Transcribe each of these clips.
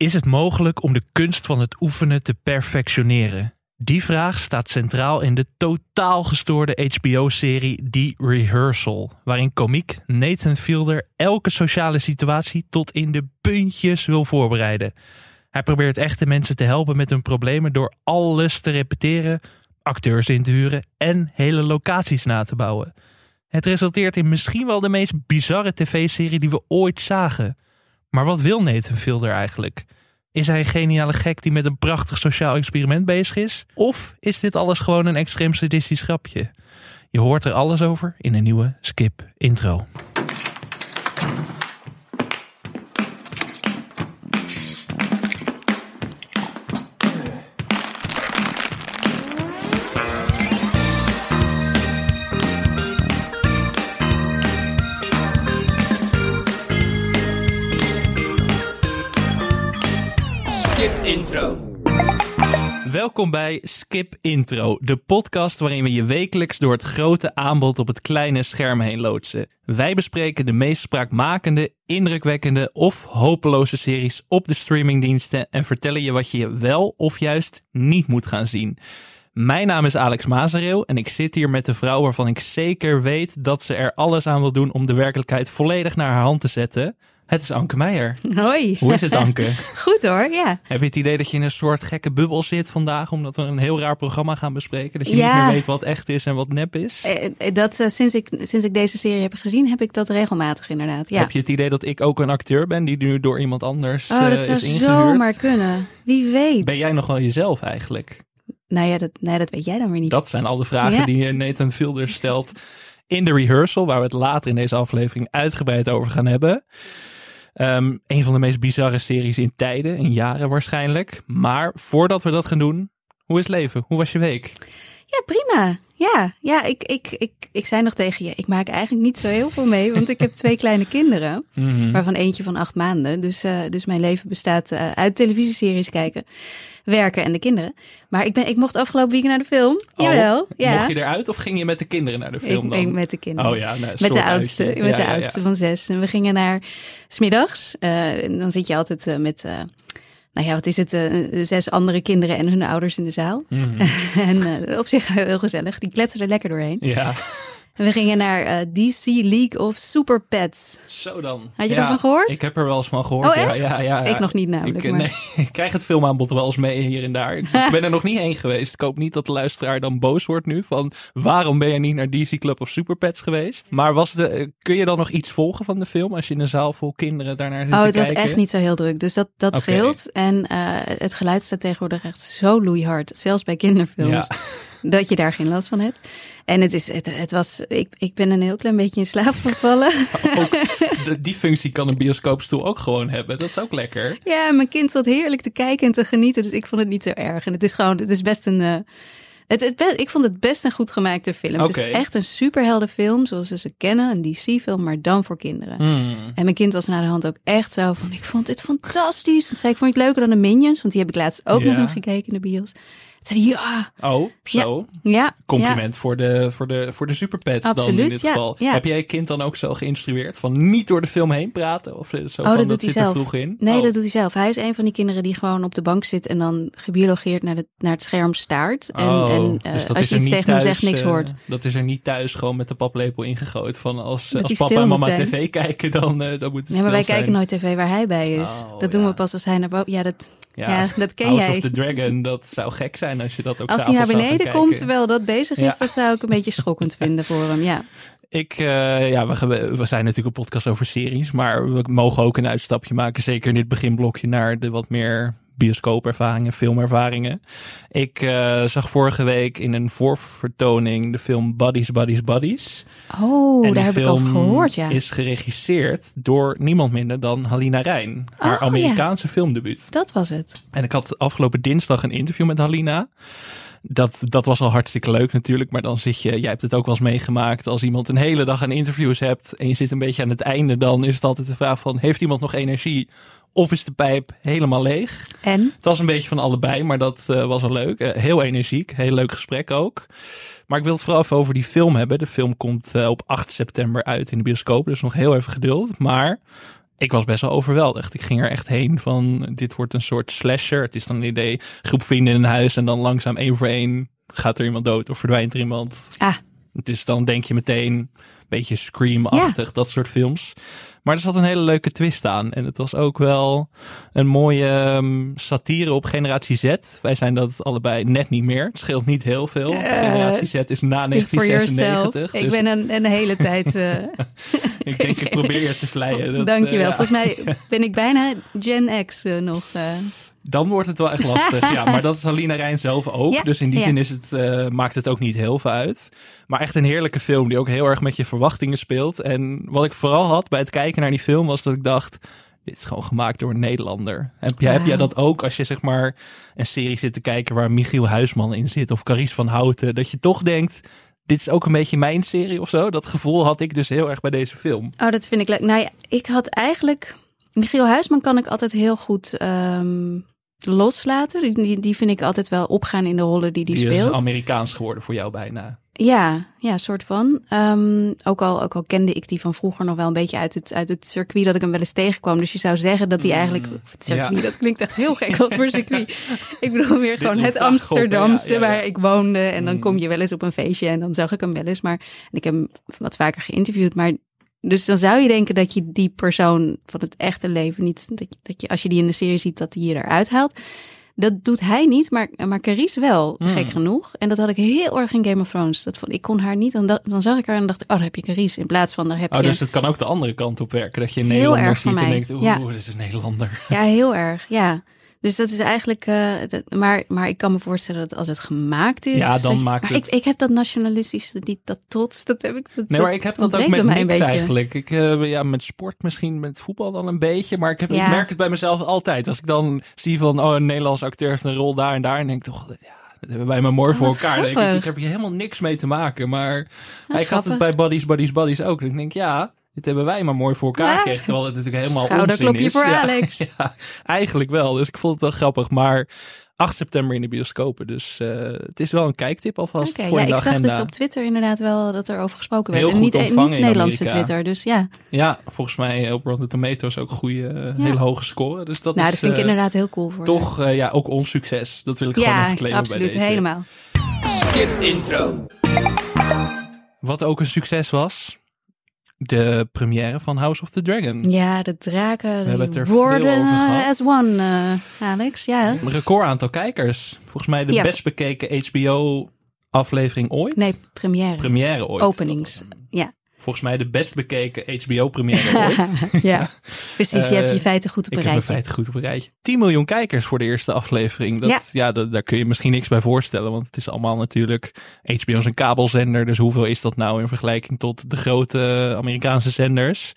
Is het mogelijk om de kunst van het oefenen te perfectioneren? Die vraag staat centraal in de totaal gestoorde HBO-serie The Rehearsal, waarin komiek Nathan Fielder elke sociale situatie tot in de puntjes wil voorbereiden. Hij probeert echte mensen te helpen met hun problemen door alles te repeteren, acteurs in te huren en hele locaties na te bouwen. Het resulteert in misschien wel de meest bizarre tv-serie die we ooit zagen. Maar wat wil Nathan Fielder eigenlijk? Is hij een geniale gek die met een prachtig sociaal experiment bezig is? Of is dit alles gewoon een extreem sadistisch grapje? Je hoort er alles over in een nieuwe Skip intro. Welkom bij Skip Intro, de podcast waarin we je wekelijks door het grote aanbod op het kleine scherm heen loodsen. Wij bespreken de meest spraakmakende, indrukwekkende of hopeloze series op de streamingdiensten en vertellen je wat je wel of juist niet moet gaan zien. Mijn naam is Alex Mazereel en ik zit hier met de vrouw waarvan ik zeker weet dat ze er alles aan wil doen om de werkelijkheid volledig naar haar hand te zetten. Het is Anke Meijer. Hoi. Hoe is het, Anke? Goed hoor, ja. Heb je het idee dat je in een soort gekke bubbel zit vandaag, omdat we een heel raar programma gaan bespreken? Dat je Ja. niet meer weet wat echt is en wat nep is? Eh, eh, Dat, eh, sinds, ik, sinds ik deze serie heb gezien, heb ik dat regelmatig inderdaad. Ja. Heb je het idee dat ik ook een acteur ben die nu door iemand anders oh, eh, dat zou is ingehuurd? zomaar kunnen. Wie weet. Ben jij nog wel jezelf eigenlijk? Nou ja, dat, nee, dat weet jij dan weer niet. Dat zijn al de vragen Ja. die Nathan Fielder stelt in de rehearsal, waar we het later in deze aflevering uitgebreid over gaan hebben. Ehm, een van de meest bizarre series in tijden, in jaren waarschijnlijk. Maar voordat we dat gaan doen, hoe is leven? Hoe was je week? Ja, prima. Ja, ja ik, ik, ik, ik zei nog tegen je, ik maak eigenlijk niet zo heel veel mee, want ik heb twee kleine kinderen, Mhm. waarvan eentje van acht maanden. Dus, eh, dus mijn leven bestaat eh, uit televisieseries kijken, werken en de kinderen. Maar ik, ben, ik mocht afgelopen weekend naar de film. Jawel, Oh, ja. Mocht je eruit of ging je met de kinderen naar de film ik, dan? ik met de kinderen. Oh ja, nou, Met de oudste, uitje. met Ja, de ja, ja. oudste van zes. En we gingen naar smiddags. en dan zit je altijd met, nou ja, wat is het, eh, zes andere kinderen en hun ouders in de zaal. Mhm. en eh, op zich heel gezellig. Die kletsen er lekker doorheen. Ja, we gingen naar eh, DC League of Super Pets. zo dan. Had je Ja, ervan gehoord? Ik heb er wel eens van gehoord. Oh, ja, echt? Ja, ja. Ik nog niet namelijk, Ik, eh, maar- nee, ik krijg het filmaanbod wel eens mee hier en daar. Ik ben er nog niet heen geweest. Ik hoop niet dat de luisteraar dan boos wordt nu. Van waarom ben je niet naar DC Club of Super Pets geweest? Maar was de, eh, kun je dan nog iets volgen van de film als je in een zaal vol kinderen daarnaar zit Oh, het was echt niet zo heel druk. Dus dat, dat scheelt. En het geluid staat tegenwoordig echt zo loeihard. Zelfs bij kinderfilms. Dat je daar geen last van hebt. En het, is, het, het was, ik, ik ben een heel klein beetje in slaap gevallen. Ook, de- die functie kan een bioscoopstoel ook gewoon hebben. Dat is ook lekker. ja, mijn kind zat heerlijk te kijken en te genieten. Dus ik vond het niet zo erg. En het is gewoon, het is best een. eh, het, het, ik vond het best een goed gemaakte film. Het is echt een superheldenfilm, zoals ze ze kennen. Een DC-film, maar dan voor kinderen. Hmm. En mijn kind was na de hand ook echt zo van, ik vond dit fantastisch. Toen zei ik, vond het leuker dan de Minions? Want die heb ik laatst ook Ja. met hem gekeken in de bios. Zei ja, Oh, zo. ja. Compliment voor, de, voor, de, voor de superpets dan in dit ja, geval. Heb jij je kind dan ook zo geïnstrueerd van niet door de film heen praten? Of eh, zo Oh, van, dat doet hij zit er zelf. vroeg in? Nee, Oh. dat doet hij zelf. Hij is een van die kinderen die gewoon op de bank zit en dan gebiologeerd naar, de, naar het scherm staart. En, Oh, en eh, dus dat als je iets tegen hem zegt, niks eh, hoort. Dat is er niet thuis gewoon met de paplepel ingegooid. Van als, Dat als papa en mama tv kijken, dan, eh dan moet het Nee, maar wij kijken nooit tv waar hij bij is. Oh, dat doen we pas als hij naar boven... Ja, dat, ja, dat ken House jij. of the Dragon, dat zou gek zijn als je dat ook Als hij naar beneden komt terwijl dat bezig is, Ja. dat zou ik een beetje schokkend vinden voor hem. Ja. Ik, eh, ja, we, we zijn natuurlijk een podcast over series, maar we mogen ook een uitstapje maken, zeker in dit beginblokje, naar de wat meer bioscoopervaringen, filmervaringen. Ik eh, zag vorige week in een voorvertoning de film Buddies, Buddies, Buddies. Oh, en daar heb ik over gehoord, ja. is geregisseerd door niemand minder dan Halina Rijn. Haar Oh, Amerikaanse filmdebuut. Dat was het. En ik had afgelopen dinsdag een interview met Halina. Dat, dat was al hartstikke leuk natuurlijk. Maar dan zit je, jij hebt het ook wel eens meegemaakt. Als iemand een hele dag aan interviews hebt. en je zit een beetje aan het einde. dan is het altijd de vraag: van, heeft iemand nog energie? Of is de pijp helemaal leeg? En? Het was een beetje van allebei, maar dat eh, was wel leuk. Eh, heel energiek, heel leuk gesprek ook. Maar ik wil het vooral even over die film hebben. De film komt eh, op 8 september uit in de bioscoop, dus nog heel even geduld. Maar ik was best wel overweldigd. Ik ging er echt heen van, dit wordt een soort slasher. Het is dan een idee, groep vrienden in een huis en dan langzaam één voor één gaat er iemand dood of verdwijnt er iemand. Ah. Dus dan denk je meteen een beetje Scream-achtig, dat soort films. Maar er zat een hele leuke twist aan. En het was ook wel een mooie um, satire op Generatie Z. Wij zijn dat allebei net niet meer. Het scheelt niet heel veel. Uh, Generatie Z is na 1996. Dus... Ik ben een, een hele tijd... Uh... ik denk, ik probeer je te vleien. Dat, Dankjewel. Uh, Volgens mij ben ik bijna Gen X nog. Dan wordt het wel echt lastig. ja, maar dat is Alina Rijn zelf ook. Ja, dus in die ja. zin is het, uh, maakt het ook niet heel veel uit. Maar echt een heerlijke film die ook heel erg met je verwachtingen speelt. En wat ik vooral had bij het kijken naar die film was dat ik dacht... Dit is gewoon gemaakt door een Nederlander. Heb jij, heb jij dat ook als je zeg maar een serie zit te kijken waar Michiel Huisman in zit of Caries van Houten? Dat je toch denkt, dit is ook een beetje mijn serie of zo. Dat gevoel had ik dus heel erg bij deze film. Oh, dat vind ik leuk. Nou ja, ik had eigenlijk... Michiel Huisman kan ik altijd heel goed um, loslaten. Die, die vind ik altijd wel opgaan in de rollen die die, die speelt. is Amerikaans geworden voor jou bijna. Ja, ja, soort van. Um, ook, al, ook al kende ik die van vroeger nog wel een beetje uit het, uit het circuit dat ik hem wel eens tegenkwam. Dus je zou zeggen dat die eigenlijk. Het circuit, ja. dat klinkt echt heel gek wat voor circuit. ik bedoel meer gewoon het Amsterdamse ja, ja, waar ik woonde. En dan kom je wel eens op een feestje en dan zag ik hem wel eens. Maar en ik heb hem wat vaker geïnterviewd. Maar dus dan zou je denken dat je die persoon van het echte leven niet, dat je, dat je als je die in de serie ziet, dat hij je eruit haalt. Dat doet hij niet, maar, maar Carice wel, Hmm. gek genoeg. En dat had ik heel erg in Game of Thrones. Dat vond, ik kon haar niet, dan, da- dan zag ik haar en dacht ik, oh, daar heb je Carice. In plaats van, daar heb Oh, je... dus het kan ook de andere kant op werken. Dat je een Nederlander ziet en denkt, oeh, Ja. dit is een Nederlander. Ja, heel erg, ja. Dus dat is eigenlijk, eh, dat- maar, maar ik kan me voorstellen dat als het gemaakt is. Ja, dan je- maakt het- Ik, ik heb dat nationalistische, die, dat trots, dat heb ik. Dat, Nee, maar ik heb dat ook met mij niks eigenlijk. Ik, eh, ja, met sport misschien, met voetbal dan een beetje. Maar ik, heb, ik merk het bij mezelf altijd. Als ik dan zie van, oh, een Nederlands acteur heeft een rol daar en daar. En denk ik toch, ja, dat hebben wij maar mooi Oh, voor elkaar. Denk ik, ik heb hier helemaal niks mee te maken. Maar Oh, ik had het grappig. bij Buddies, Buddies, Buddies ook. Ik denk, ja, dit hebben wij maar mooi voor elkaar Ja. gekregen. Terwijl het natuurlijk helemaal onzin is. voor ja, Alex. Ja, eigenlijk wel. Dus ik vond het wel grappig. Maar 8 september in de bioscopen. Dus eh, het is wel een kijktip alvast Oké, voor ja, de ik zag agenda. dus op Twitter inderdaad wel dat er over gesproken werd. Heel en niet, ontvangen niet in Nederlandse Amerika. Twitter, dus ja. Ja, volgens mij op Rotten Tomatoes ook goede, eh, Ja. hele hoge score. Dus dat nou, is dat vind ik eh, inderdaad heel cool voor toch eh, ja, ook ons succes. Dat wil ik gewoon even claimen bij absoluut, deze. helemaal. Skip intro. Wat ook een succes was, de première van House of the Dragon. Ja, de draken hebben het er veel over eh, gehad. as one, eh, Alex. Ja. Een record aantal kijkers. Volgens mij de Ja. best bekeken HBO aflevering ooit. Nee, première. Première ooit. Openings. Ja. Volgens mij de best bekeken HBO première ooit. ja, precies. Je hebt je Eh, feiten goed op Ik een heb mijn rijtje. feiten goed op een rijtje. 10 miljoen kijkers voor de eerste aflevering. Dat, ja, dat- daar kun je misschien niks bij voorstellen. Want het is allemaal natuurlijk... HBO is een kabelzender. Dus hoeveel is dat nou in vergelijking tot de grote Amerikaanse zenders?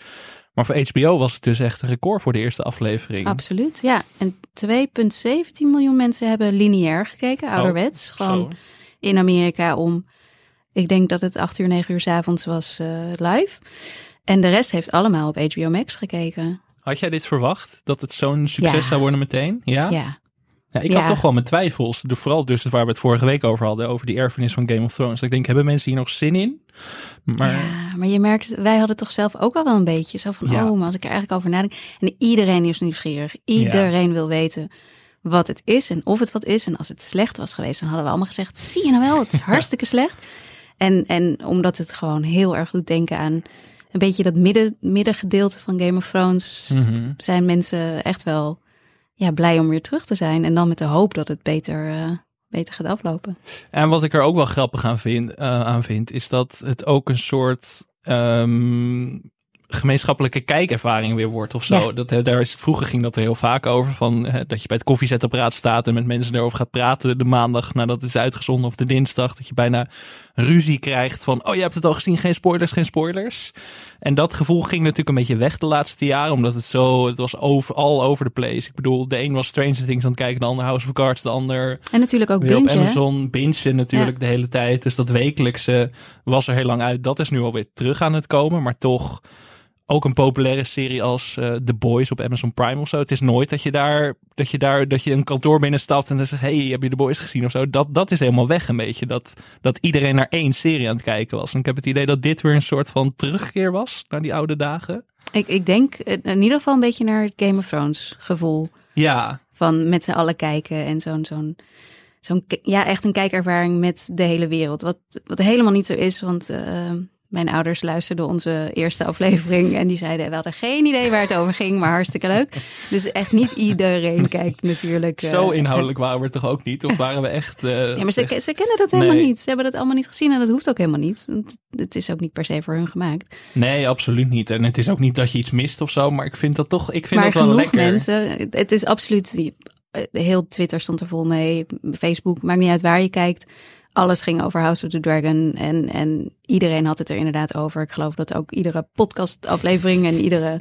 Maar voor HBO was het dus echt een record voor de eerste aflevering. Absoluut, ja. En 2,17 miljoen mensen hebben lineair gekeken, ouderwets. Gewoon Oh, Zo. in Amerika om, ik denk dat het 8 uur, 9 uur 's avonds was eh, live. En de rest heeft allemaal op HBO Max gekeken. Had jij dit verwacht? Dat het zo'n succes Ja. zou worden meteen? Ja? Ja, Ja, ik Ja. had toch wel mijn twijfels. Door- Vooral dus waar we het vorige week over hadden. Over die erfenis van Game of Thrones. Ik denk, hebben mensen hier nog zin in? Maar ja, maar je merkt, wij hadden toch zelf ook al wel een beetje zo van, oh, maar als ik er eigenlijk over nadenk. En iedereen is nieuwsgierig. Iedereen wil weten wat het is en of het wat is. En als het slecht was geweest, dan hadden we allemaal gezegd, zie je nou wel, het is hartstikke slecht. En, en omdat het gewoon heel erg doet denken aan een beetje dat midden, middengedeelte van Game of Thrones, Mhm. zijn mensen echt wel ja, blij om weer terug te zijn. En dan met de hoop dat het beter, eh, beter gaat aflopen. En wat ik er ook wel grappig aan vind, eh, aan vind is dat het ook een soort ehm, gemeenschappelijke kijkervaring weer wordt of zo. Ja. Dat, daar is, vroeger ging dat er heel vaak over, van, eh, dat je bij het koffiezetapparaat staat en met mensen erover gaat praten de maandag nadat het is uitgezonden of de dinsdag. Dat je bijna ruzie krijgt van, oh je hebt het al gezien, geen spoilers, geen spoilers. En dat gevoel ging natuurlijk een beetje weg de laatste jaren, omdat het zo, het was over, all over the place. Ik bedoel, de een was Stranger Things aan het kijken, de ander House of Cards, de ander En natuurlijk ook Weer op binge, hè? Amazon bingen natuurlijk de hele tijd. Dus dat wekelijkse was er heel lang uit. Dat is nu alweer terug aan het komen. Maar toch ook een populaire serie als eh, The Boys op Amazon Prime of zo. Het is nooit dat je daar, dat je daar, dat je een kantoor binnenstapt en dan zegt, hey, heb je The Boys gezien of zo? Dat, dat is helemaal weg een beetje. Dat, dat iedereen naar één serie aan het kijken was. En ik heb het idee dat dit weer een soort van terugkeer was naar die oude dagen. Ik, ik denk in ieder geval een beetje naar het Game of Thrones gevoel. Ja. Van met z'n allen kijken en zo'n, zo'n, zo'n, ja, echt een kijkervaring met de hele wereld. Wat, wat helemaal niet zo is, want uh, mijn ouders luisterden onze eerste aflevering en die zeiden, we hadden geen idee waar het over ging, maar hartstikke leuk. Dus echt niet iedereen kijkt natuurlijk. Uh, Zo inhoudelijk waren we toch ook niet? Of waren we echt... Uh, ja, maar ze, ze, kennen dat helemaal nee. niet. Ze hebben dat allemaal niet gezien en dat hoeft ook helemaal niet. Want het is ook niet per se voor hun gemaakt. Nee, absoluut niet. En het is ook niet dat je iets mist of zo, maar ik vind dat toch, ik vind maar dat wel lekker. mensen, het is absoluut, heel Twitter stond er vol mee, Facebook, maakt niet uit waar je kijkt alles ging over House of the Dragon. En, en iedereen had het er inderdaad over. Ik geloof dat ook iedere podcastaflevering en iedere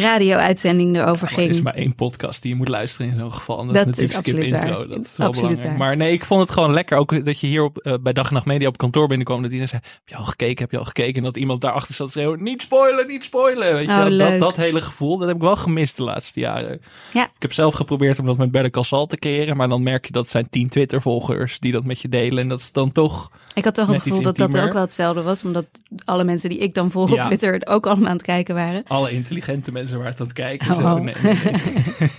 radio-uitzending erover ging. Er is maar één podcast die je moet luisteren in zo'n geval. dat, dat, is natuurlijk Skip Intro. Dat is wel belangrijk. Maar nee, ik vond het gewoon lekker. Ook dat je hier op, uh, bij Dag en Nacht Media op kantoor binnenkwam. Dat iedereen zei, heb je al gekeken? Heb je al gekeken? En dat iemand daarachter zat schreeuwen, niet spoilen, niet spoilen. Weet je oh, dat, dat, hele gevoel, dat heb ik wel gemist de laatste jaren. Ja. Ik heb zelf geprobeerd om dat met Better Call Saul te creëren. Maar dan merk je dat zijn tien Twitter-volgers die dat met je delen. En dat is dan toch... Ik had toch het gevoel dat dat ook wel hetzelfde was. Omdat alle mensen die ik dan volg op Twitter ook allemaal aan het kijken waren. Alle intelligente mensen het aan het kijken. Oh. Zo. Nee, nee, nee.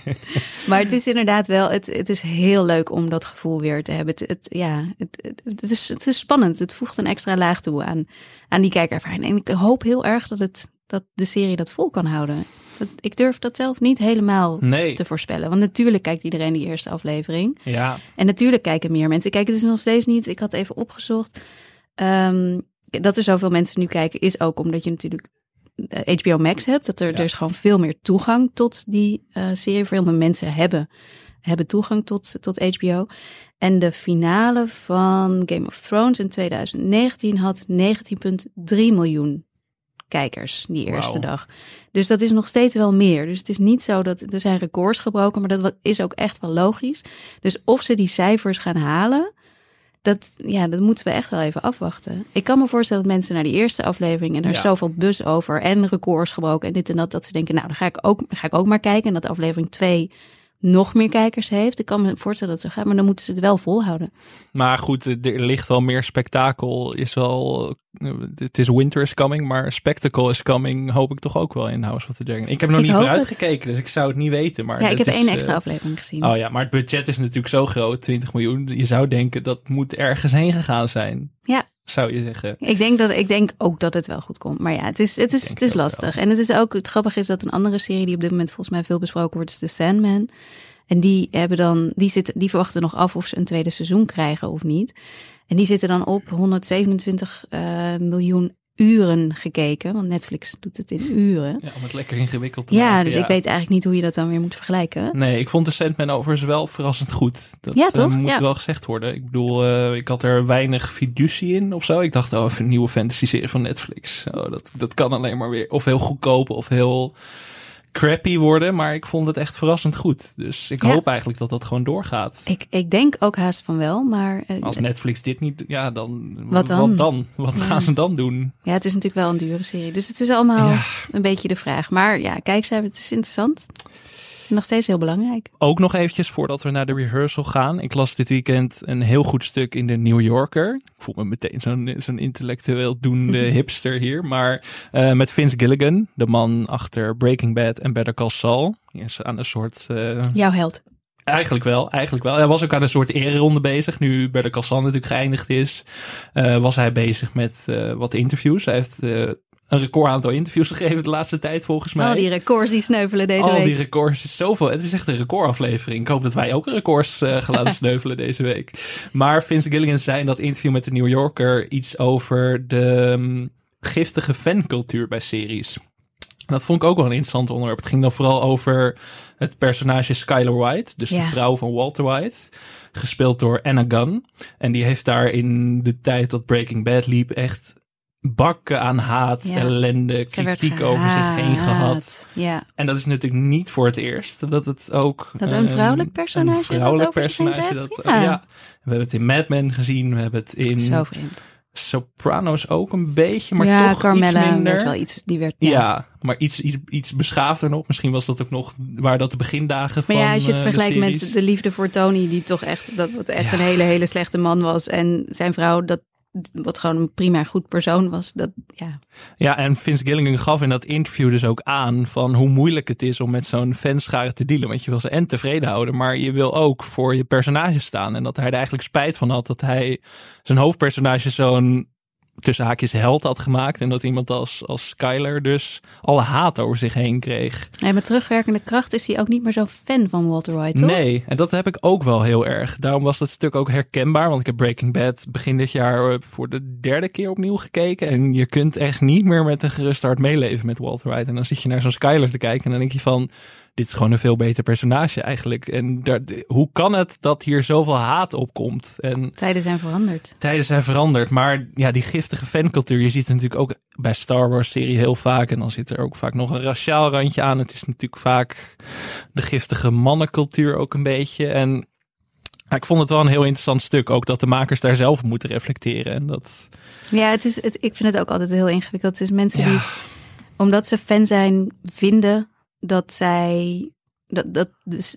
maar het is inderdaad wel, het, het is heel leuk om dat gevoel weer te hebben. Het, het ja, het, het, is, het is spannend. Het voegt een extra laag toe aan, aan die kijkervaring. En ik hoop heel erg dat, het, dat de serie dat vol kan houden. Dat, ik durf dat zelf niet helemaal te voorspellen. Want natuurlijk kijkt iedereen die eerste aflevering. Ja. En natuurlijk kijken meer mensen. Kijk, het is nog steeds niet. Ik had even opgezocht. Um, dat er zoveel mensen nu kijken, is ook omdat je natuurlijk HBO eh, Max hebt. Dat er, er is gewoon veel meer toegang tot die uh, serie. Veel meer mensen hebben, hebben toegang tot, tot HBO. En de finale van Game of Thrones in 2019 had 19,3 miljoen kijkers die eerste dag. Dus dat is nog steeds wel meer. Dus het is niet zo dat er zijn records gebroken, maar dat is ook echt wel logisch. Dus of ze die cijfers gaan halen, dat, ja, dat moeten we echt wel even afwachten. Ik kan me voorstellen dat mensen naar die eerste aflevering en er is zoveel bus over en records gebroken en dit en dat, dat ze denken, nou, dan ga ik ook, ga ik ook maar kijken. En dat aflevering 2 nog meer kijkers heeft. Ik kan me voorstellen dat ze gaat, maar dan moeten ze het wel volhouden. Maar goed, er ligt wel meer spektakel. Is wel, het is winter is coming, maar spectacle is coming. Hoop ik toch ook wel in House of the Dragon. Ik heb nog niet vooruit gekeken, dus ik zou het niet weten. Maar ja, ik heb is, één extra uh, aflevering gezien. Oh ja, maar het budget is natuurlijk zo groot, 20 miljoen. Je zou denken dat moet ergens heen gegaan zijn. Ja, zou je zeggen. Ik denk, dat, ik denk ook dat het wel goed komt. Maar ja, het is, het is, het is lastig. En het is ook, het grappige is dat een andere serie die op dit moment volgens mij veel besproken wordt, is The Sandman. En die hebben dan, die zitten, die verwachten nog af of ze een tweede seizoen krijgen of niet. En die zitten dan op 127 uh, miljoen uren gekeken. Want Netflix doet het in uren. Ja, om het lekker ingewikkeld te ja, maken. Dus ik weet eigenlijk niet hoe je dat dan weer moet vergelijken. Nee, ik vond de Sandman overigens wel verrassend goed. Dat ja, toch? Uh, moet ja. wel gezegd worden. Ik bedoel, uh, ik had er weinig fiducie in of zo. Ik dacht, oh, even een nieuwe fantasy serie van Netflix. Oh, dat, dat kan alleen maar weer of heel goedkoop of heel crappy worden, maar ik vond het echt verrassend goed. Dus ik ja. hoop eigenlijk dat dat gewoon doorgaat. Ik, ik denk ook haast van wel, maar... Uh, Als Netflix dit niet... Ja, dan... Wat dan? Wat, dan? wat ja. gaan ze dan doen? Ja, het is natuurlijk wel een dure serie. Dus het is allemaal ja. een beetje de vraag. Maar ja, kijk, het is interessant. Nog steeds heel belangrijk. Ook nog eventjes voordat we naar de rehearsal gaan. Ik las dit weekend een heel goed stuk in de New Yorker. Ik voel me meteen zo'n zo'n intellectueel doende hipster hier. Maar uh, met Vince Gilligan, de man achter Breaking Bad en Better Call Saul. Die is aan een soort... Uh, Jouw held. Eigenlijk wel, eigenlijk wel. Hij was ook aan een soort ereronde bezig. Nu Better Call Saul natuurlijk geëindigd is, uh, was hij bezig met uh, wat interviews. Hij heeft uh, een record aantal interviews gegeven de laatste tijd volgens mij. Al die records die sneuvelen deze Al week. Al die records, is zoveel. Het is echt een recordaflevering. Ik hoop dat wij ook records uh, gaan laten sneuvelen deze week. Maar Vince Gilligan zei in dat interview met de New Yorker iets over de um, giftige fancultuur bij series. Dat vond ik ook wel een interessant onderwerp. Het ging dan vooral over het personage Skylar White, dus ja. de vrouw van Walter White, gespeeld door Anna Gunn. En die heeft daar in de tijd dat Breaking Bad liep echt bakken aan haat, ja. ellende, kritiek over zich heen gehad. Ja. En dat is natuurlijk niet voor het eerst dat het ook... Dat een vrouwelijk personage Een vrouwelijk dat personage. Dat, ja. Ja. We hebben het in Mad Men gezien, we hebben het in... Zo vreemd. Sopranos ook een beetje, maar ja, toch Carmella iets minder. Werd wel iets, die werd, ja. ja. maar iets, iets, iets beschaafder nog. Misschien was dat ook nog, waar dat de begindagen maar van ja, als je het uh, vergelijkt de met de liefde voor Tony, die toch echt, dat wat echt ja. een hele, hele slechte man was. En zijn vrouw, dat wat gewoon een prima goed persoon was. Dat, ja. Ja, en Vince Gilligan gaf in dat interview dus ook aan van hoe moeilijk het is om met zo'n fanschare te dealen. Want je wil ze en tevreden houden, maar je wil ook voor je personage staan. En dat hij er eigenlijk spijt van had dat hij zijn hoofdpersonage zo'n tussen haakjes held had gemaakt. En dat iemand als, als Skyler dus alle haat over zich heen kreeg. En met terugwerkende kracht is hij ook niet meer zo fan van Walter White, toch? Nee, en dat heb ik ook wel heel erg. Daarom was dat stuk ook herkenbaar. Want ik heb Breaking Bad begin dit jaar eh, voor de derde keer opnieuw gekeken. En je kunt echt niet meer met een gerust hart meeleven met Walter White. En dan zit je naar zo'n Skyler te kijken en dan denk je van dit is gewoon een veel beter personage eigenlijk. En daar, hoe kan het dat hier zoveel haat op komt? En tijden zijn veranderd. Tijden zijn veranderd. Maar ja, die giftige fancultuur, je ziet het natuurlijk ook bij Star Wars serie heel vaak. En dan zit er ook vaak nog een raciaal randje aan. Het is natuurlijk vaak de giftige mannencultuur ook een beetje. En ik vond het wel een heel interessant stuk. Ook dat de makers daar zelf moeten reflecteren. En dat... Ja, het is, het, ik vind het ook altijd heel ingewikkeld. Het is mensen die, omdat ze fan zijn, vinden dat zij dat, dat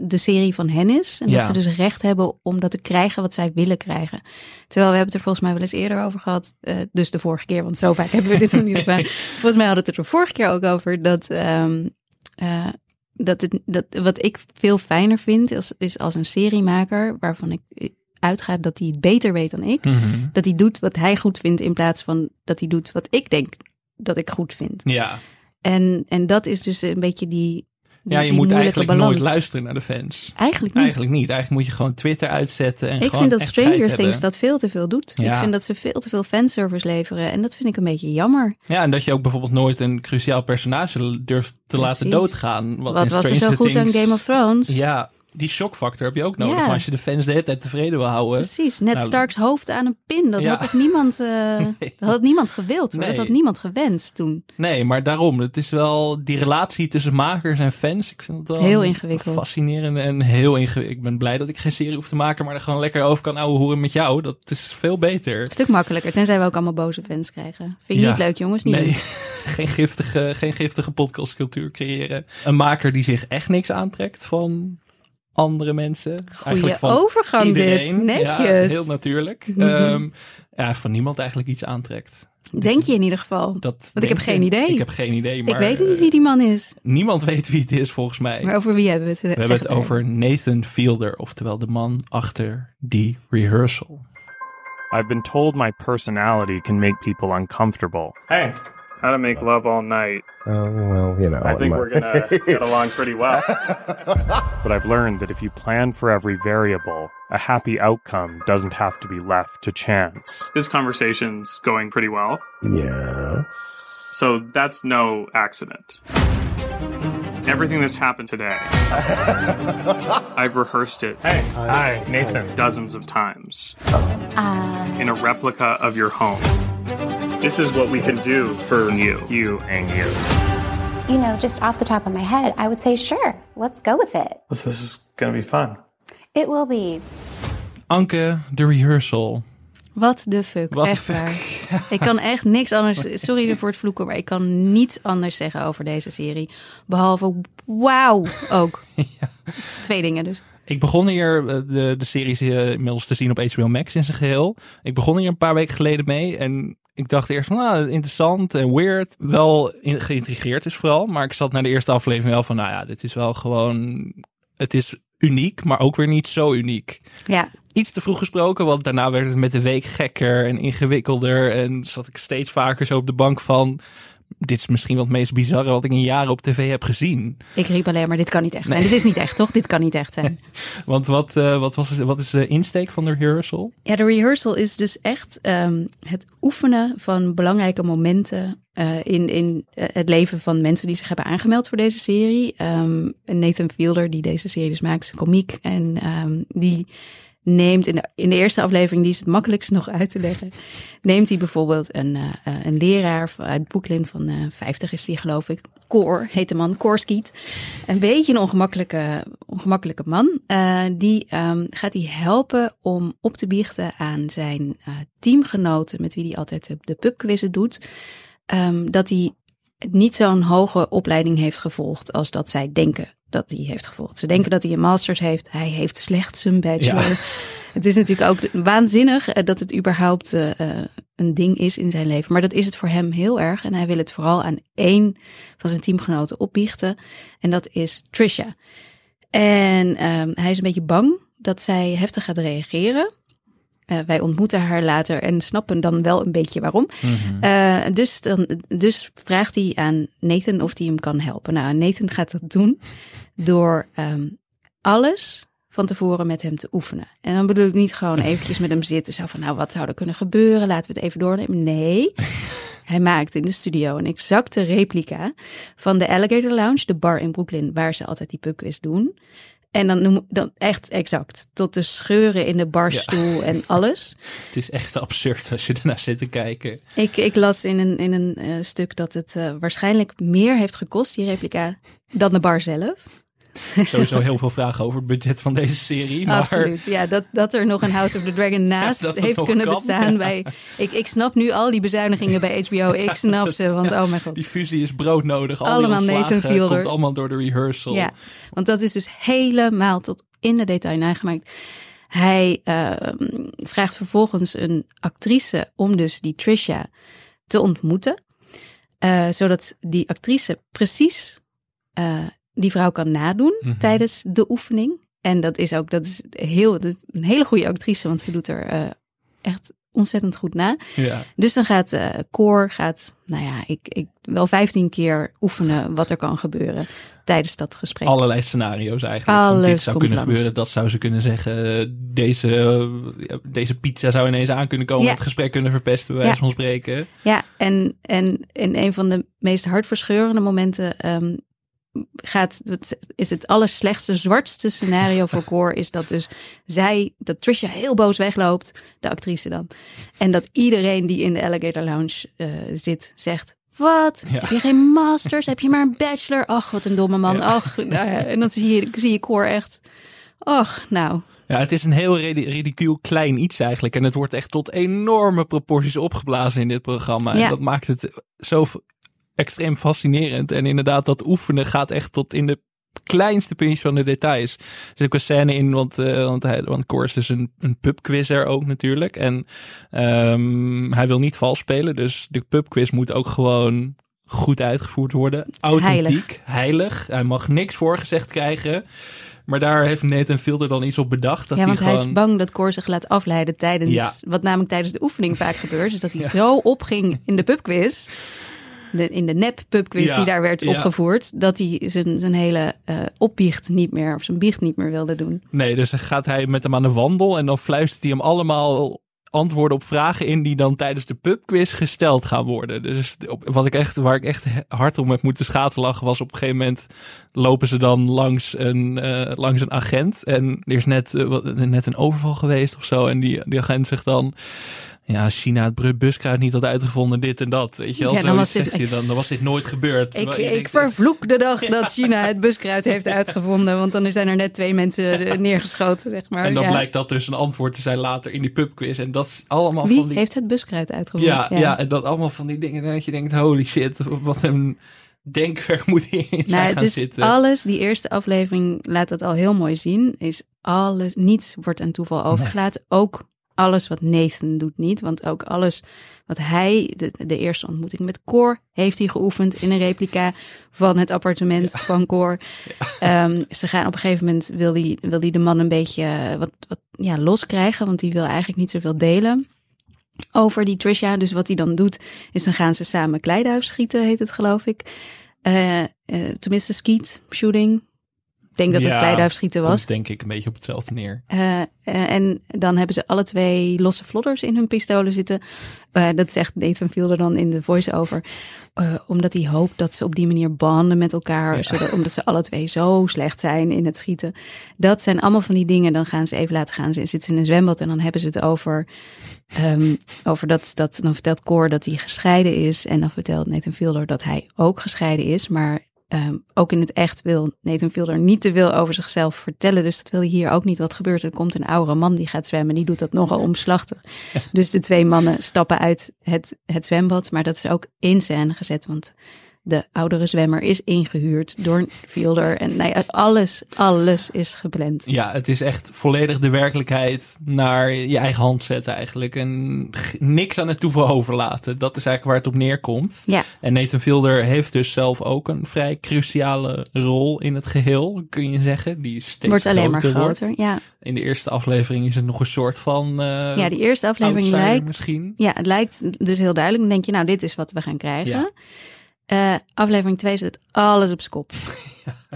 de, serie van hen is. En dat ze dus recht hebben om dat te krijgen wat zij willen krijgen. Terwijl we hebben het er volgens mij wel eens eerder over gehad. Uh, dus de vorige keer, want zo vaak hebben we dit nog niet gedaan. Volgens mij hadden we het er de vorige keer ook over dat. Um, uh, dat, het, dat wat ik veel fijner vind, is, is als een seriemaker waarvan ik uitga dat hij het beter weet dan ik. Mhm. Dat hij doet wat hij goed vindt in plaats van dat hij doet wat ik denk dat ik goed vind. Ja. En, en dat is dus een beetje die. ja, je moet eigenlijk nooit luisteren naar de fans. Eigenlijk niet. Eigenlijk niet. Eigenlijk moet je gewoon Twitter uitzetten. En ik vind dat Stranger Things dat veel te veel doet. Ik vind dat ze veel te veel fanservice leveren. En dat vind ik een beetje jammer. Ja, en dat je ook bijvoorbeeld nooit een cruciaal personage durft te laten doodgaan. Wat, wat was er zo goed aan Game of Thrones? Ja, die shockfactor heb je ook nodig. Maar als je de fans de hele tijd tevreden wil houden. Precies, net nou, Starks hoofd aan een pin. Dat had toch niemand, uh, dat had niemand gewild. Nee. Dat had niemand gewenst toen. Nee, maar daarom. Het is wel die relatie tussen makers en fans. Ik vind het wel heel ingewikkeld. Fascinerend en heel ingewikkeld. Ik ben blij dat ik geen serie hoef te maken, maar er gewoon lekker over kan ouwe horen met jou. Dat is veel beter. Een stuk makkelijker. Tenzij we ook allemaal boze fans krijgen. Vind je niet leuk, jongens? Niet nee, geen giftige, geen giftige podcastcultuur creëren. Een maker die zich echt niks aantrekt van andere mensen. Goeie van overgang iedereen. dit, netjes. Ja, heel natuurlijk. um, ja, van niemand eigenlijk iets aantrekt. Denk je in ieder geval? Dat Want ik heb geen idee. Ik heb geen idee. Maar, ik weet niet wie die man is. Niemand weet wie het is volgens mij. Maar over wie hebben we het? We hebben het over Nathan Fielder, oftewel de man achter die rehearsal. I've been told my personality can make people uncomfortable. Hey, how to make love all night. Oh, well, you know. I think we're going to get along pretty well. but I've learned that if you plan for every variable, a happy outcome doesn't have to be left to chance. This conversation's going pretty well. Yes. So that's no accident. Everything that's happened today, I've rehearsed it. Hey, hi, Nathan. Dozens of times. Uh, in a replica of your home. This is what we can do for you, you, and you. You know, just off the top of my head, I would say, sure, let's go with it. This is going to be fun. It will be. Anke, de rehearsal. Wat de fuck. Wat echt waar. ik kan echt niks anders. Sorry voor het vloeken, maar ik kan niets anders zeggen over deze serie. Behalve wauw ook. ja. Twee dingen dus. Ik begon hier eh, de, de serie uh, inmiddels te zien op HBO Max in zijn geheel. Ik begon hier een paar weken geleden mee en ik dacht eerst van, nou, interessant en weird. Wel geïntrigeerd is vooral. Maar ik zat naar de eerste aflevering wel van, nou ja, dit is wel gewoon... Het is uniek, maar ook weer niet zo uniek. Ja. Iets te vroeg gesproken, want daarna werd het met de week gekker en ingewikkelder. En zat ik steeds vaker zo op de bank van dit is misschien wel het meest bizarre wat ik in jaren op tv heb gezien. Ik riep alleen maar, dit kan niet echt zijn. Dit is niet echt, toch? Dit kan niet echt zijn. Want wat, uh, wat, was, wat is de insteek van de rehearsal? Ja, de rehearsal is dus echt um, het oefenen van belangrijke momenten uh, in, in uh, het leven van mensen die zich hebben aangemeld voor deze serie. Um, Nathan Fielder, die deze serie dus maakt, is een komiek. En um, die neemt in de, in de eerste aflevering, die is het makkelijkst nog uit te leggen, neemt hij bijvoorbeeld een, uh, een leraar uit Brooklyn van uh, 50 is die geloof ik, Cor, heet de man, Cor Skeet. Een beetje een ongemakkelijke, ongemakkelijke man. Uh, die um, gaat hij helpen om op te biechten aan zijn teamgenoten, met wie hij altijd de, de pubquizzen doet, um, dat hij niet zo'n hoge opleiding heeft gevolgd als dat zij denken dat hij heeft gevolgd. Ze denken dat hij een masters heeft. Hij heeft slechts een bachelor. Het is natuurlijk ook waanzinnig eh, dat het überhaupt uh, een ding is in zijn leven. Maar dat is het voor hem heel erg. En hij wil het vooral aan één van zijn teamgenoten opbiechten. En dat is Trisha. En um, hij is een beetje bang dat zij heftig gaat reageren. Uh, wij ontmoeten haar later en snappen dan wel een beetje waarom. Mhm. Uh, dus, dan, dus vraagt hij aan Nathan of hij hem kan helpen. Nou, Nathan gaat dat doen door um, alles van tevoren met hem te oefenen. En dan bedoel ik niet gewoon eventjes met hem zitten. Zo van, nou, wat zou er kunnen gebeuren? Laten we het even doornemen. Nee, hij maakt in de studio een exacte replica van de Alligator Lounge, de bar in Brooklyn, waar ze altijd die pubquiz doen. En dan, noem, dan echt exact. Tot de scheuren in de barstoel ja. en alles. Het is echt absurd als je ernaar zit te kijken. Ik, ik las in een, in een uh, stuk dat het uh, waarschijnlijk meer heeft gekost, die replica, dan de bar zelf. Sowieso heel veel vragen over het budget van deze serie. Maar... Absoluut. Ja, dat, dat er nog een House of the Dragon naast ja, heeft kunnen kan. bestaan. Ja. Bij, ik, ik snap nu al die bezuinigingen bij HBO. Ik snap ze, want oh mijn god. Die fusie is broodnodig. Al allemaal die Nathan Fielder. komt allemaal door de rehearsal. Ja, want dat is dus helemaal tot in de detail nagemaakt. Hij uh, vraagt vervolgens een actrice om dus die Trisha te ontmoeten. Uh, zodat die actrice precies uh, die vrouw kan nadoen mm -hmm. tijdens de oefening. En dat is ook dat is heel, dat is een hele goede actrice, want ze doet er uh, echt ontzettend goed na. Ja. Dus dan gaat uh, Cor, gaat, nou ja, ik, ik wel vijftien keer oefenen wat er kan gebeuren tijdens dat gesprek. Allerlei scenario's eigenlijk. Alles dit zou kunnen langs. gebeuren, dat zou ze kunnen zeggen. Deze, deze pizza zou ineens aan kunnen komen, Ja. het gesprek kunnen verpesten, bij Ja. van spreken. Ja, en, en in een van de meest hartverscheurende momenten um, gaat, het- is het allerslechtste, zwartste scenario voor Cor, is dat dus zij, dat Trisha heel boos wegloopt, de actrice dan. En dat iedereen die in de Alligator Lounge eh, zit, zegt, wat? Ja. Heb je geen masters? Heb je maar een bachelor? Ach, wat een domme man. Ja. Nou ja, en dan zie je, zie je Cor echt, ach, nou, Ja, het is een heel ridi- ridicuul klein iets eigenlijk. En het wordt echt tot enorme proporties opgeblazen in dit programma. Ja. En dat maakt het zo extreem fascinerend. En inderdaad, dat oefenen gaat echt tot in de kleinste puntjes van de details. Er zit ook een scène in, want, eh want, hij, want Cor is dus een, een pubquizzer ook natuurlijk. En ehm, hij wil niet vals spelen, dus de pubquiz moet ook gewoon goed uitgevoerd worden. Authentiek, heilig. Hij mag niks voorgezegd krijgen. Maar daar heeft Nathan Fielder dan iets op bedacht. Dat ja, want hij hij gewoon... is bang dat Cor zich laat afleiden tijdens, Ja. wat namelijk tijdens de oefening vaak gebeurt. Dus dat hij zo opging in de pubquiz, de, in de nep pubquiz Ja, die daar werd ja. opgevoerd, dat hij zijn, zijn hele eh opbiecht niet meer, of zijn biecht niet meer wilde doen. Nee, dus dan gaat hij met hem aan de wandel en dan fluistert hij hem allemaal antwoorden op vragen in die dan tijdens de pubquiz gesteld gaan worden. Dus op- wat ik echt, waar ik echt hard om heb moeten schaterlachen was op een gegeven moment lopen ze dan langs een, eh, langs een agent en er is net, eh, net een overval geweest of zo en die, die agent zegt dan ja, als China het buskruid niet had uitgevonden, dit en dat. Weet je wel, Ja, dan was dit- hij dan, dan was dit nooit gebeurd. Ik, je denkt, vervloek de dag dat China het buskruid heeft uitgevonden, want dan zijn er net twee mensen eh, neergeschoten, zeg maar. en dan Ja. blijkt dat dus een antwoord te zijn later in die pubquiz. En dat is allemaal Wie van die... heeft het buskruid uitgevonden? Ja, ja. en dat allemaal van die dingen dat je denkt, holy shit, wat een denkwerk moet hierin zijn Nou, het gaan is zitten. alles, die eerste aflevering laat dat al heel mooi zien. Is alles, niets wordt aan toeval overgelaten. Ook alles wat Nathan doet niet. Want ook alles wat hij, de, de eerste ontmoeting met Cor, heeft hij geoefend in een replica van het appartement van Cor. Ehm, ze gaan op een gegeven moment, wil hij wil die de man een beetje eh, wat, wat ja, loskrijgen. Want die wil eigenlijk niet zoveel delen over die Trisha. Dus wat hij dan doet, is dan gaan ze samen kleiduif schieten, heet het geloof ik. Eh, tenminste, skeet shooting. Denk dat het Ja, kleiduifschieten was. Denk ik een beetje op hetzelfde neer. Eh, eh, en dan hebben ze alle twee losse vlodders in hun pistolen zitten. Eh, dat zegt Nathan Fielder dan in de voice-over. Omdat hij hoopt dat ze op die manier banden met elkaar. Ja. Zodat, omdat ze alle twee zo slecht zijn in het schieten. Dat zijn allemaal van die dingen. Dan gaan ze even laten gaan. Ze zitten in een zwembad en dan hebben ze het over... ehm, over dat, dat, dan vertelt Cor dat hij gescheiden is. En dan vertelt Nathan Fielder dat hij ook gescheiden is. Maar ehm, ook in het echt wil Nathan Fielder niet te veel over zichzelf vertellen. Dus dat wil hij hier ook niet. Wat gebeurt er? Er komt een oudere man die gaat zwemmen. Die doet dat nogal omslachtig. Dus de twee mannen stappen uit het, het zwembad. Maar dat is ook in scène gezet. Want de oudere zwemmer is ingehuurd door een fielder. En nou ja, alles, alles is gepland. Ja, het is echt volledig de werkelijkheid naar je eigen hand zetten eigenlijk. En niks aan het toeval overlaten. Dat is eigenlijk waar het op neerkomt. Ja, En Nathan Fielder heeft dus zelf ook een vrij cruciale rol in het geheel, kun je zeggen. Die steeds wordt alleen maar groter wordt. Ja. In de eerste aflevering is het nog een soort van eh ja, die eerste aflevering lijkt... misschien. Ja, het lijkt dus heel duidelijk. Dan denk je, nou, dit is wat we gaan krijgen. Ja. Eh, aflevering 2 zet alles op z'n kop.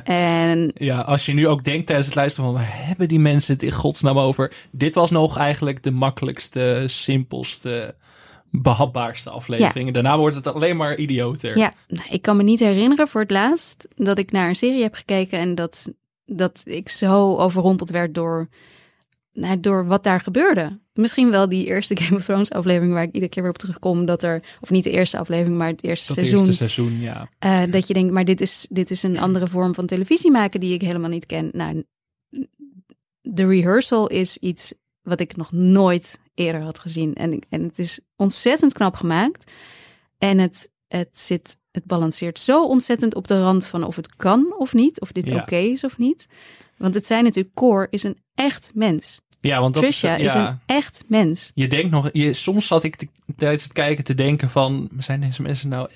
En Ja, als je nu ook denkt tijdens het luisteren van waar hebben die mensen het in godsnaam over? Dit was nog eigenlijk de makkelijkste, simpelste, behapbaarste aflevering. Daarna wordt het alleen maar idioter. ja, nou, ik kan me niet herinneren voor het laatst dat ik naar een serie heb gekeken en dat, dat ik zo overrompeld werd door, nou, door wat daar gebeurde. Misschien wel die eerste Game of Thrones aflevering waar ik iedere keer weer op terugkom. Dat er, of niet de eerste aflevering, maar het eerste Dat seizoen. eerste seizoen, ja. Eh, dat je denkt, maar dit is, dit is een andere vorm van televisie maken die ik helemaal niet ken. Nou, de rehearsal is iets wat ik nog nooit eerder had gezien. En, en het is ontzettend knap gemaakt. En het, het, zit, het balanceert zo ontzettend op de rand van of het kan of niet. Of dit Ja. oké is of niet. Want het zijn natuurlijk, Core is een echt mens. Ja, want dat Trisha is, is ja, een echt mens. Je denkt nog, je, soms zat ik te- tijdens het kijken te denken van, zijn deze mensen nou,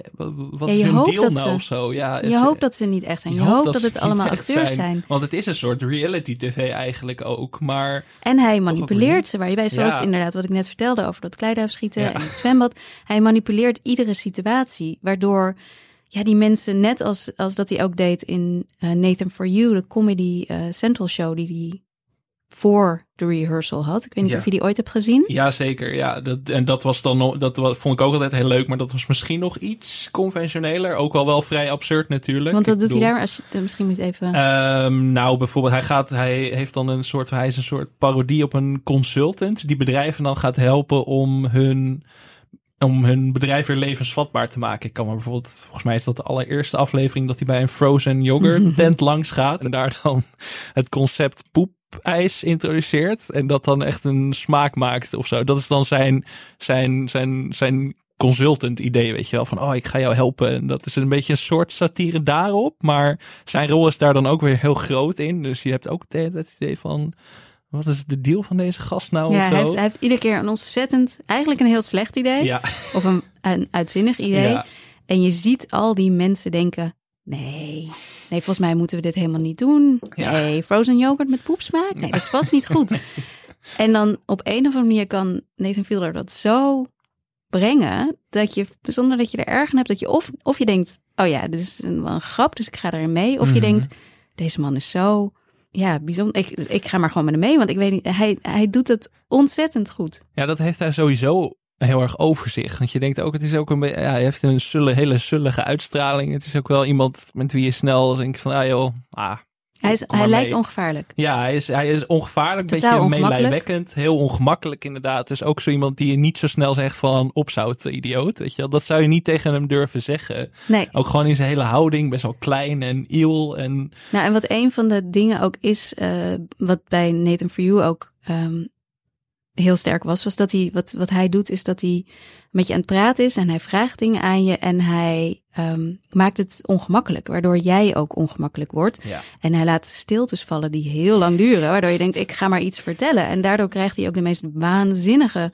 wat Ja, is hun dat nou ze- of zo? Ja, Je is- hoopt dat ze niet echt zijn. Je, hoopt hoopt dat het allemaal acteurs zijn. Want het is een soort reality tv eigenlijk ook, maar En hij manipuleert ze, waar je bij, zoals Ja. inderdaad wat ik net vertelde over dat kleiduifschieten Ja. en het zwembad. Hij manipuleert iedere situatie, waardoor ja, die mensen, net als, als dat hij ook deed in eh, Nathan For You, de comedy eh, central show die hij voor de rehearsal had. Ik weet niet Ja. of je die ooit hebt gezien. ja zeker. Ja, dat, en dat was dan nog, dat vond ik ook altijd heel leuk, maar dat was misschien nog iets conventioneler. Ook al wel vrij absurd natuurlijk. Want wat Ik doet hij daar? Als je, misschien moet even... Ehm, nou, bijvoorbeeld, hij, gaat, hij heeft dan een soort, hij is een soort parodie op een consultant die bedrijven dan gaat helpen om hun, om hun bedrijf weer levensvatbaar te maken. Ik kan me bijvoorbeeld, volgens mij is dat de allereerste aflevering dat hij bij een frozen yogurt tent langs gaat en daar dan het concept poepijs introduceert en dat dan echt een smaak maakt of zo. Dat is dan zijn, zijn, zijn, zijn consultant idee, weet je wel. Van, oh, ik ga jou helpen. En dat is een beetje een soort satire daarop. Maar zijn rol is daar dan ook weer heel groot in. Dus je hebt ook het idee van... Wat is de deal van deze gast nou? ja, of zo? hij heeft, hij heeft iedere keer een ontzettend, eigenlijk een heel slecht idee. ja, Of een, een uitzinnig idee. ja, En je ziet al die mensen denken: nee, nee, volgens mij moeten we dit helemaal niet doen. Ja. Nee, frozen yoghurt met poepsmaak? Nee, dat is vast niet goed. En dan op een of andere manier kan Nathan Fielder dat zo brengen dat je, zonder dat je er erg aan hebt, dat je of, of je denkt: oh ja, dit is een, wel een grap, dus ik ga erin mee. Of je Mhm. denkt: deze man is zo. Ja, bijzonder. Ik, ik ga maar gewoon met hem mee, want ik weet niet, hij, hij doet het ontzettend goed. ja, dat heeft hij sowieso heel erg over zich. Want je denkt ook, het is ook een beetje... Ja, hij heeft een sulle, hele sullige uitstraling. Het is ook wel iemand met wie je snel denkt van... Ah joh, ah, Hij, is, hij lijkt mee. ongevaarlijk. Ja, hij is, hij is ongevaarlijk, een beetje meelijwekkend, heel ongemakkelijk inderdaad. Dus ook zo iemand die je niet zo snel zegt van opzout, idioot. Weet je wel. Dat zou je niet tegen hem durven zeggen. Nee. Ook gewoon in zijn hele houding, best wel klein en iel. En Nou, en wat een van de dingen ook is, eh, wat bij Nathan For You ook ehm, heel sterk was, was dat hij, wat, wat hij doet, is dat hij met je aan het praten is en hij vraagt dingen aan je en hij ehm, maakt het ongemakkelijk, waardoor jij ook ongemakkelijk wordt. ja, En hij laat stiltes vallen die heel lang duren, waardoor je denkt, ik ga maar iets vertellen. En daardoor krijgt hij ook de meest waanzinnige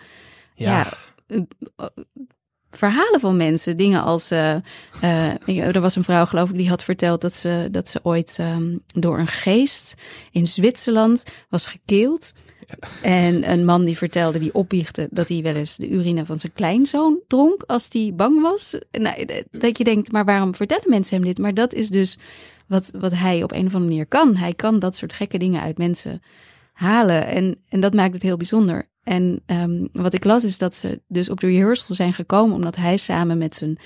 ja, ja, eh, verhalen van mensen. Dingen als, ik- er was een vrouw geloof ik die had verteld dat ze, dat ze ooit ehm, door een geest in Zwitserland was gekeeld. En een man die vertelde, die opbiechte dat hij wel eens de urine van zijn kleinzoon dronk als hij bang was. Nou, eh, dat je denkt, maar waarom vertellen mensen hem dit? Maar dat is dus wat, wat hij op een of andere manier kan. Hij kan dat soort gekke dingen uit mensen halen. En, en dat maakt het heel bijzonder. En ehm, wat ik las is dat ze dus op de rehearsal zijn gekomen omdat hij samen met zijn,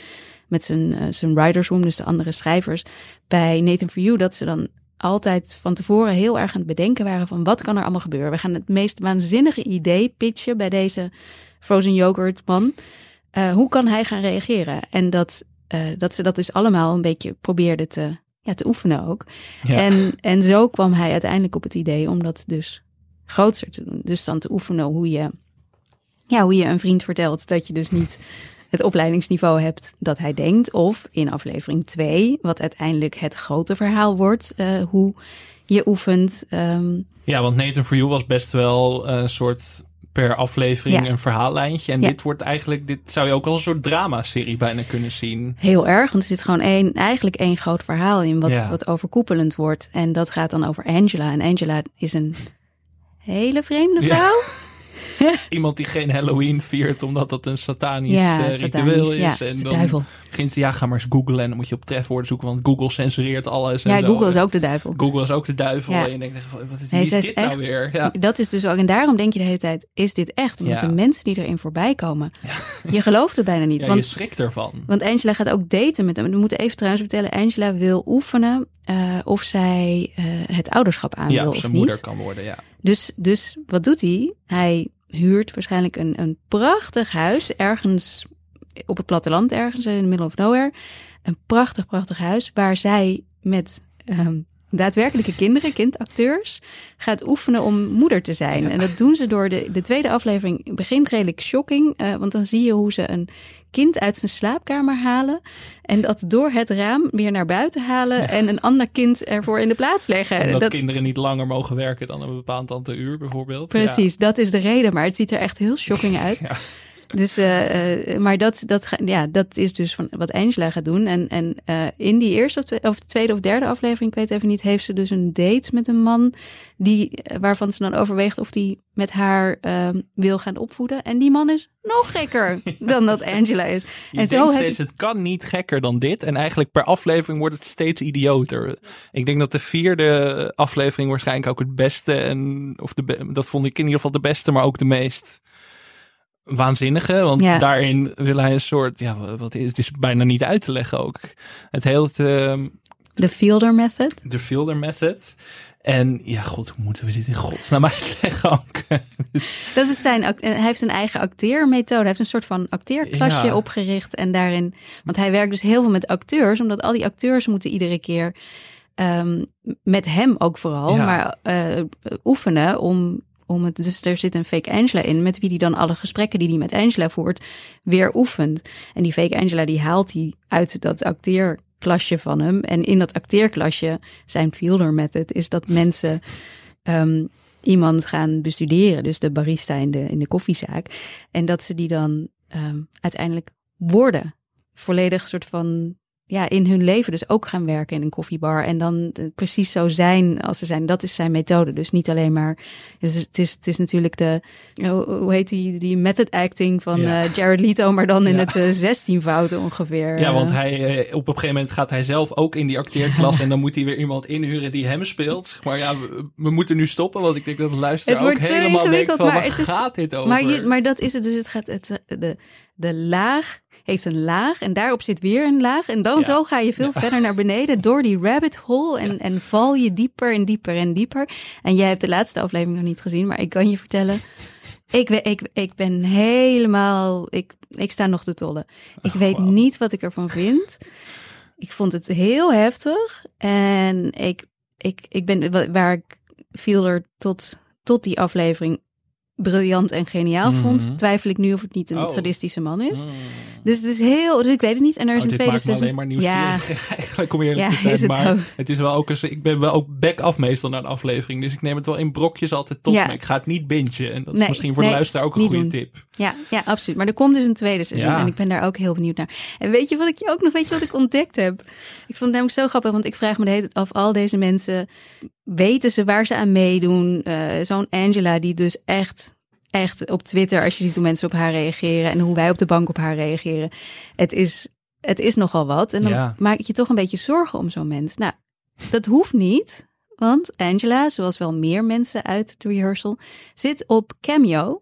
met zijn, eh, zijn writers room, dus de andere schrijvers, bij Nathan For You, dat ze dan altijd van tevoren heel erg aan het bedenken waren van wat kan er allemaal gebeuren. We gaan het meest waanzinnige idee pitchen bij deze frozen yogurt man. Eh, hoe kan hij gaan reageren? En dat, eh, dat ze dat dus allemaal een beetje probeerden te, ja, te oefenen ook. ja. En, en zo kwam hij uiteindelijk op het idee om dat dus groter te doen. Dus dan te oefenen hoe je, ja, hoe je een vriend vertelt dat je dus niet het opleidingsniveau hebt dat hij denkt. Of in aflevering 2, wat uiteindelijk het grote verhaal wordt, uh, hoe je oefent. Um, ja, want Nathan for You was best wel een soort per aflevering een verhaallijntje. En dit wordt eigenlijk, dit zou je ook als een soort dramaserie bijna kunnen zien. Heel erg, want er zit gewoon één, eigenlijk één groot verhaal in, wat, wat overkoepelend wordt. En dat gaat dan over Angela. En Angela is een hele vreemde vrouw. Iemand die geen Halloween viert omdat dat een satanisch ja, uh, ritueel is. Ja, en de dan duivel. begint ze, ja, ga maar eens googlen en dan moet je op trefwoorden zoeken, want Google censureert alles. Ja, Google is ook de duivel. Google is ook de duivel. En je denkt, wat is, nee, dit nou weer? Ja. Dat is dus ook, en daarom denk je de hele tijd, is dit echt? Omdat de mensen die erin voorbij komen, je gelooft het bijna niet. Ja, want, je schrikt ervan. Want Angela gaat ook daten met hem. We moeten even trouwens vertellen, Angela wil oefenen uh, of zij uh, het ouderschap aan wil of, of zijn moeder kan worden, ja. Dus, dus wat doet hij? Hij huurt waarschijnlijk een, een prachtig huis ergens op het platteland, ergens in the middle of nowhere. Een prachtig, prachtig huis waar zij met um, daadwerkelijke kinderen, kindacteurs, gaat oefenen om moeder te zijn. En dat doen ze door de, de tweede aflevering. begint redelijk shocking, uh, want dan zie je hoe ze een kind uit zijn slaapkamer halen. En dat door het raam weer naar buiten halen. En een ander kind ervoor in de plaats leggen. Omdat dat kinderen niet langer mogen werken dan een bepaald aantal uur bijvoorbeeld. Precies, dat is de reden. Maar het ziet er echt heel shocking uit. Dus, uh, maar dat, dat, ja, dat is dus van wat Angela gaat doen. En, en uh, in die eerste of, of, tweede of derde aflevering, ik weet even niet, heeft ze dus een date met een man die, waarvan ze dan overweegt of die met haar uh, wil gaan opvoeden. En die man is nog gekker dan dat Angela is. Je en zo steeds, het kan niet gekker dan dit. En eigenlijk per aflevering wordt het steeds idioter. Ik denk dat de vierde aflevering waarschijnlijk ook het beste en of de, dat vond ik in ieder geval de beste, maar ook de meest waanzinnige. Want daarin wil hij een soort, ja, wat is het is bijna niet uit te leggen ook. Het hele. Ehm, de Fielder Method. De Fielder Method. En ja, god, hoe moeten we dit in godsnaam uitleggen ook? Dat is zijn, hij heeft een eigen acteermethode. Hij heeft een soort van acteerklasje opgericht. En daarin, want hij werkt dus heel veel met acteurs, omdat al die acteurs moeten iedere keer um, met hem ook vooral, maar uh, oefenen om Dus er zit een fake Angela in, met wie die dan alle gesprekken die hij met Angela voert, weer oefent. En die fake Angela, die haalt hij uit dat acteerklasje van hem. En in dat acteerklasje, zijn fielder method, is dat mensen um, iemand gaan bestuderen. Dus de barista in de, in de koffiezaak. En dat ze die dan um, uiteindelijk worden. Volledig soort van ja, in hun leven dus ook gaan werken in een koffiebar. En dan eh, precies zo zijn als ze zijn. Dat is zijn methode. Dus niet alleen maar. Het is, het is, het is natuurlijk de. Hoe heet die? Die method acting van ja. uh, Jared Leto, maar dan in het uh, 16 fouten ongeveer. Ja, want hij, uh, op een gegeven moment gaat hij zelf ook in die acteerklas. en dan moet hij weer iemand inhuren die hem speelt. Maar ja, we, we moeten nu stoppen. Want ik denk dat de luisteraar ook helemaal denkt van, waar gaat dit over? Maar, je, maar dat is het. Dus het gaat. Het, de, de laag heeft een laag en daarop zit weer een laag. En dan zo ga je veel verder naar beneden door die rabbit hole en, en val je dieper en dieper en dieper. En jij hebt de laatste aflevering nog niet gezien, maar ik kan je vertellen, ik, ik, ik ben helemaal, ik, ik sta nog te tollen. Ik weet niet wat ik ervan vind. Ik vond het heel heftig en ik, ik, ik ben, waar ik viel er tot, tot die aflevering briljant en geniaal vond, mhm. twijfel ik nu of het niet een oh. sadistische man is. Mm. Dus het is heel, dus ik weet het niet. En er is oh, een tweede seizoen. alleen maar nieuwsgierig. Ja. Eigenlijk om eerlijk ja, te zijn. Het maar ook. het is wel ook eens, ik ben wel ook back af meestal naar een aflevering. Dus ik neem het wel in brokjes altijd tot ja. me. Ik ga het niet bingen. En dat is misschien voor de luisteraar ook een goede tip. Ja, ja, absoluut. Maar er komt dus een tweede seizoen. En ik ben daar ook heel benieuwd naar. En weet je wat ik je ook nog, weet je wat ik ontdekt heb? Ik vond het namelijk zo grappig, want ik vraag me de hele tijd af, al deze mensen, weten ze waar ze aan meedoen? Uh, Zo'n Angela die dus echt echt op Twitter, als je ziet hoe mensen op haar reageren en hoe wij op de bank op haar reageren. Het is, het is nogal wat. En dan maak je toch een beetje zorgen om zo'n mens. Nou, dat hoeft niet. Want Angela, zoals wel meer mensen uit de rehearsal, zit op Cameo.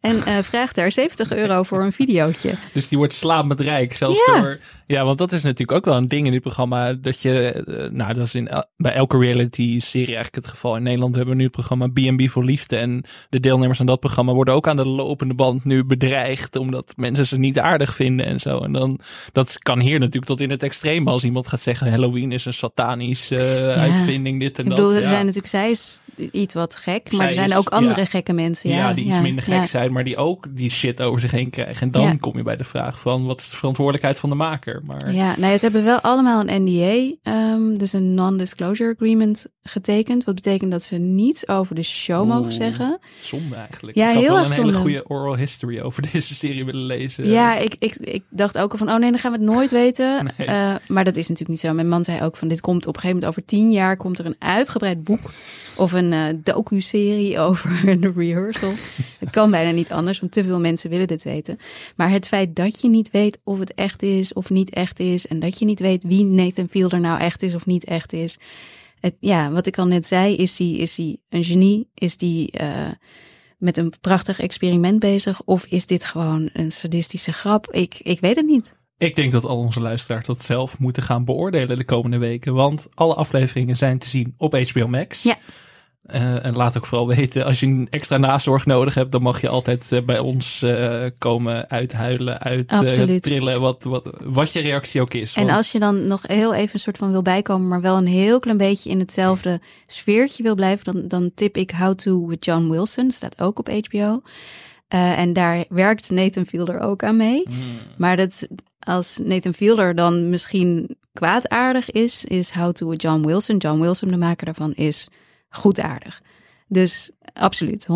En uh, vraagt daar 70 euro voor een videootje. Dus die wordt slaap met rijk. Zelfs ja. door. Ja, want dat is natuurlijk ook wel een ding in dit programma. Dat je. Uh, nou, dat is in, bij elke reality-serie eigenlijk het geval. In Nederland hebben we nu het programma BB voor Liefde. En de deelnemers aan dat programma worden ook aan de lopende band nu bedreigd. Omdat mensen ze niet aardig vinden en zo. En dan. Dat kan hier natuurlijk tot in het extreme. Als iemand gaat zeggen: Halloween is een satanische uh, ja. uitvinding. Dit en Ik dat. bedoel, er zijn natuurlijk. Zij is iets wat gek. Maar er zijn ook andere gekke mensen. Ja, ja die iets minder gek zijn maar die ook die shit over zich heen krijgen. En dan kom je bij de vraag van wat is de verantwoordelijkheid van de maker? Maar Ja, nou ja, ze hebben wel allemaal een NDA, ehm, dus een non-disclosure agreement getekend. Wat betekent dat ze niets over de show mogen zeggen. zonde eigenlijk. Ja, ik had heel wel erg een hele goede oral history over deze serie willen lezen. Ja, ik, ik, ik dacht ook al van, oh nee, dan gaan we het nooit weten. Nee. Eh, maar dat is natuurlijk niet zo. Mijn man zei ook van, dit komt op een gegeven moment over tien jaar... komt er een uitgebreid boek of een eh docu-serie over de rehearsal. Het kan bijna niet anders, want te veel mensen willen dit weten. Maar het feit dat je niet weet of het echt is of niet echt is... en dat je niet weet wie Nathan Fielder nou echt is of niet echt is... Het, ja, wat ik al net zei, is die, is die een genie? Is die eh, met een prachtig experiment bezig? Of is dit gewoon een sadistische grap? Ik, ik weet het niet. Ik denk dat al onze luisteraars dat zelf moeten gaan beoordelen de komende weken. Want alle afleveringen zijn te zien op HBO Max. Ja. Eh, en laat ook vooral weten, als je een extra nazorg nodig hebt, dan mag je altijd eh, bij ons eh, komen uithuilen, uit trillen, wat, wat, wat je reactie ook is. En Want- als je dan nog heel even een soort van wil bijkomen, maar wel een heel klein beetje in hetzelfde sfeertje wil blijven, dan, dan tip ik How to with John Wilson. Staat ook op HBO. En daar werkt Nathan Fielder ook aan mee. Hmm. Maar dat, als Nathan Fielder dan misschien kwaadaardig is, is How to with John Wilson. John Wilson, de maker daarvan, is goedaardig. Dus absoluut,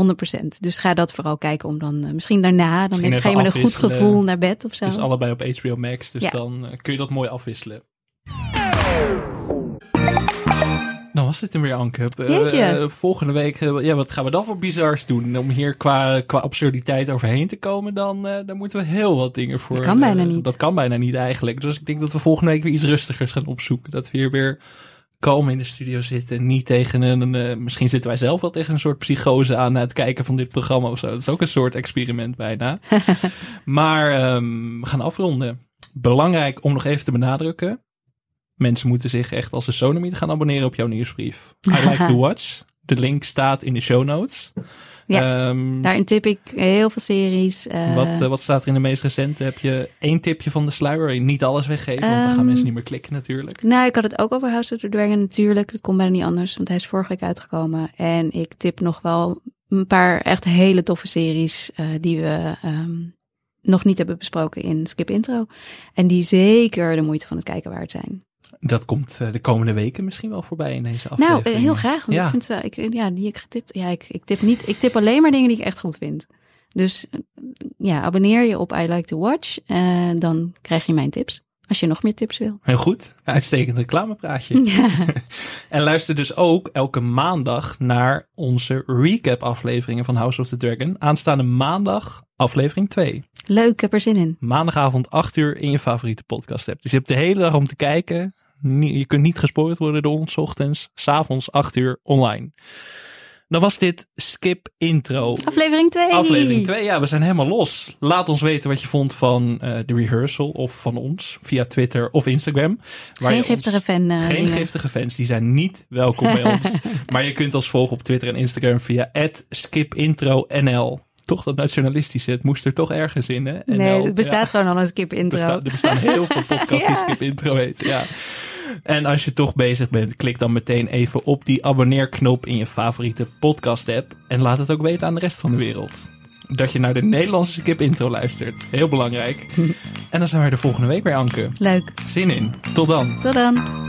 100%. Dus ga dat vooral kijken om dan eh, misschien daarna, dan heb, ga je met een goed gevoel naar bed of zo. Het is allebei op HBO Max, dus Ja. dan eh, kun je dat mooi afwisselen. Dan was dit hem weer, Anke. Eh, volgende week, ja, wat gaan we dan voor bizars doen? Om hier qua, qua absurditeit overheen te komen, dan, dan moeten we heel wat dingen voor... Dat kan bijna niet. Dat kan bijna niet eigenlijk. Dus ik denk dat we volgende week weer iets rustigers gaan opzoeken. Dat we hier weer kalm in de studio zitten. Niet tegen een... eh, misschien zitten wij zelf wel tegen een soort psychose aan... na het kijken van dit programma of zo. Dat is ook een soort experiment bijna. maar ehm, we gaan afronden. Belangrijk om nog even te benadrukken. Mensen moeten zich echt als de sonomiet gaan abonneren op jouw nieuwsbrief. I like to watch. De link staat in de show notes. Ja, Ehm, Daarin tip ik heel veel series. eh, wat, eh, wat staat er in de meest recente? Heb je één tipje van de sluier? Niet alles weggeven, want dan gaan Ehm, mensen niet meer klikken natuurlijk. Nou, ik had het ook over House of the Dragon natuurlijk. Dat komt bijna niet anders, want hij is vorige week uitgekomen. En ik tip nog wel een paar echt hele toffe series eh, die we ehm, nog niet hebben besproken in Skip Intro. En die zeker de moeite van het kijken waard zijn. Dat komt eh, de komende weken misschien wel voorbij in deze Nou, aflevering. eh, heel graag, want Ja. ik vind ze, ik, ja, die ik getipt. Ja, ik, ik tip niet, ik tip alleen maar dingen die ik echt goed vind. Dus eh, ja, abonneer je op I Like to Watch. en dan krijg je mijn tips. Als je nog meer tips wil. Heel goed. Uitstekend reclamepraatje. Ja. En luister dus ook elke maandag naar onze recap afleveringen van House of the Dragon. Aanstaande maandag aflevering 2. Leuk, ik heb er zin in. Maandagavond 8 uur in je favoriete podcast app. Dus je hebt de hele dag om te kijken. Je kunt niet gespoord worden door ons 's ochtends. S'avonds 8 uur online. Dan was dit Skip Intro. Aflevering 2. Aflevering 2, ja, we zijn helemaal los. Laat ons weten wat je vond van eh, de rehearsal of van ons via Twitter of Instagram. Geen ons- giftige fan. eh, Geen dingen. giftige fans, die zijn niet welkom bij ons. Maar je kunt ons volgen op Twitter en Instagram via skipintronl. Toch dat nationalistische, het moest er toch ergens in, hè? Nee, het bestaat ja. gewoon al een skip intro. Besta- er bestaan heel veel podcasts die. Skip Intro heten, ja. En als je toch bezig bent, klik dan meteen even op die abonneerknop in je favoriete podcast app. En laat het ook weten aan de rest van de wereld. Dat je naar de Nederlandse skip intro luistert. Heel belangrijk. en dan zijn we de volgende week weer, Anke. Leuk. Zin in. Tot dan. Tot dan.